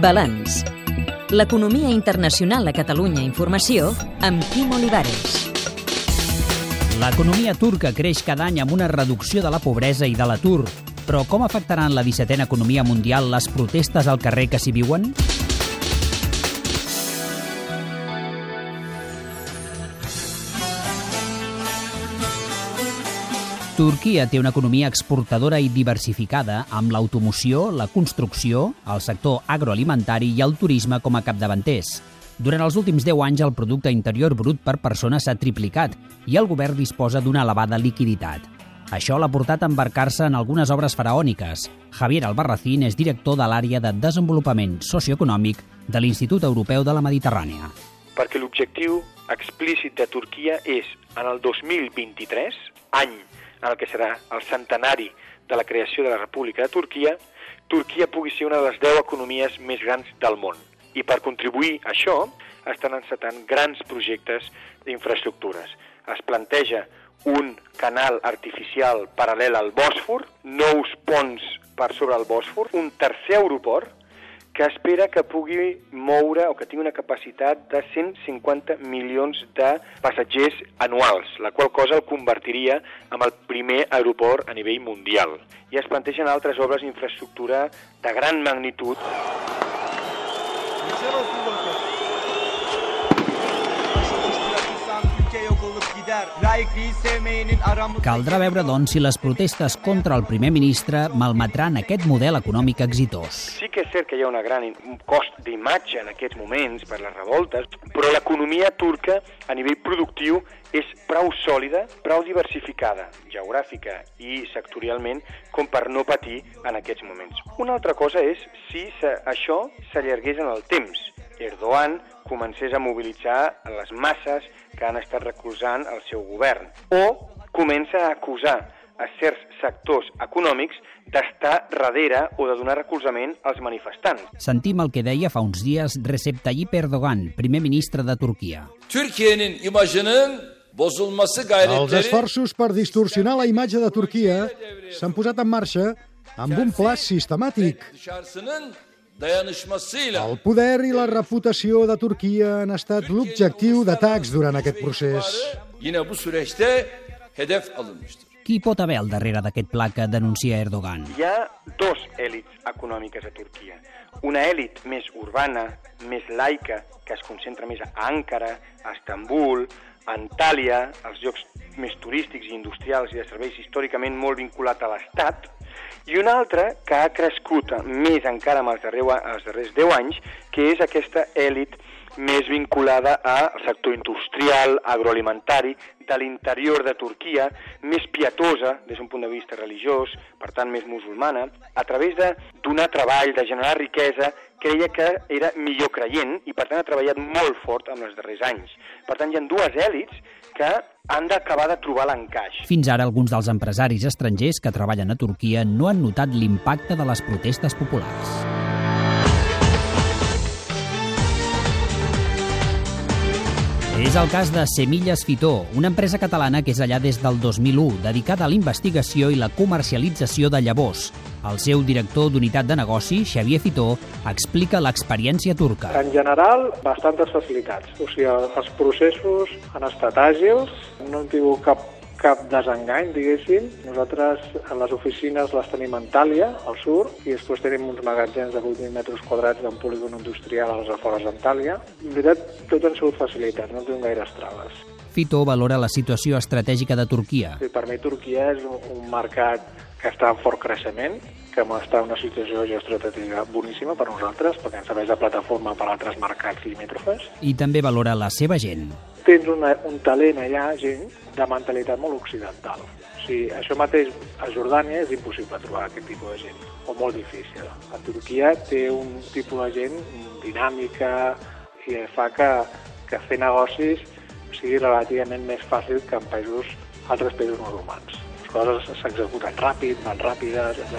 Balanç. L'economia internacional a Catalunya Informació amb Quim Olivares. L'economia turca creix cada any amb una reducció de la pobresa i de l'atur. Però com afectaran la 17a economia mundial les protestes al carrer que s'hi viuen? Turquia té una economia exportadora i diversificada amb l'automoció, la construcció, el sector agroalimentari i el turisme com a capdavanters. Durant els últims 10 anys el producte interior brut per persona s'ha triplicat i el govern disposa d'una elevada liquiditat. Això l'ha portat a embarcar-se en algunes obres faraòniques. Javier Albarracín és director de l'àrea de desenvolupament socioeconòmic de l'Institut Europeu de la Mediterrània. Perquè l'objectiu explícit de Turquia és, en el 2023, any en el que serà el centenari de la creació de la República de Turquia, Turquia pugui ser una de les 10 economies més grans del món. I per contribuir a això estan encetant grans projectes d'infraestructures. Es planteja un canal artificial paral·lel al Bòsfor, nous ponts per sobre el Bòsfor, un tercer aeroport que espera que pugui moure o que tingui una capacitat de 150 milions de passatgers anuals, la qual cosa el convertiria en el primer aeroport a nivell mundial. I es plantegen altres obres d'infraestructura de gran magnitud. Caldrà veure, doncs, si les protestes contra el primer ministre malmetran aquest model econòmic exitós. Sí que és cert que hi ha una gran un cost d'imatge en aquests moments per les revoltes, però l'economia turca a nivell productiu és prou sòlida, prou diversificada, geogràfica i sectorialment, com per no patir en aquests moments. Una altra cosa és si això s'allargués en el temps. Erdogan comencés a mobilitzar les masses que han estat recolzant el seu govern. O comença a acusar a certs sectors econòmics d'estar darrere o de donar recolzament als manifestants. Sentim el que deia fa uns dies Recep Tayyip Erdogan, primer ministre de Turquia. Türkiye'nin imajının bozulması gayretleri... Els esforços per distorsionar la imatge de Turquia s'han posat en marxa amb un pla sistemàtic. El poder i la reputació de Turquia han estat l'objectiu d'atacs durant aquest procés. Yine bu süreçte hedef alınmıştır. Qui pot haver al darrere d'aquest pla que denuncia Erdogan? Hi ha dos èlits econòmiques a Turquia. Una èlit més urbana, més laica, que es concentra més a Ankara, a Estambul, Antàlia, els llocs més turístics i industrials i de serveis històricament molt vinculat a l'Estat, i una altra que ha crescut més encara amb els, darrers, els darrers 10 anys, que és aquesta èlit més vinculada al sector industrial, agroalimentari, de l'interior de Turquia, més pietosa des d'un punt de vista religiós, per tant més musulmana, a través de donar treball, de generar riquesa, creia que era millor creient i per tant ha treballat molt fort en els darrers anys. Per tant, hi ha dues èlits que han d'acabar de trobar l'encaix. Fins ara, alguns dels empresaris estrangers que treballen a Turquia no han notat l'impacte de les protestes populars. És el cas de Semilles Fitó, una empresa catalana que és allà des del 2001, dedicada a la investigació i la comercialització de llavors. El seu director d'unitat de negoci, Xavier Fitó, explica l'experiència turca. En general, bastantes facilitats. O sigui, els processos han estat àgils, no hem tingut cap cap desengany, diguéssim. Nosaltres les oficines les tenim a Antàlia, al sud, i després tenim uns magatzems de 8.000 metres quadrats d'un polígon industrial a les afores d'Antàlia. En veritat, tot han sigut facilitats, no tenim gaires traves. Fito valora la situació estratègica de Turquia. Sí, per mi Turquia és un, un mercat que està en fort creixement, que està en una situació geoestratègica boníssima per nosaltres, perquè ens serveix de plataforma per a altres mercats limítrofes. I també valora la seva gent. Tens una, un talent allà, gent, de mentalitat molt occidental. O sigui, això mateix a Jordània és impossible trobar aquest tipus de gent, o molt difícil. A Turquia té un tipus de gent dinàmica i fa que, que fer negocis sigui relativament més fàcil que en països, altres països musulmans. Les coses s'executen ràpid, van ràpides, etc.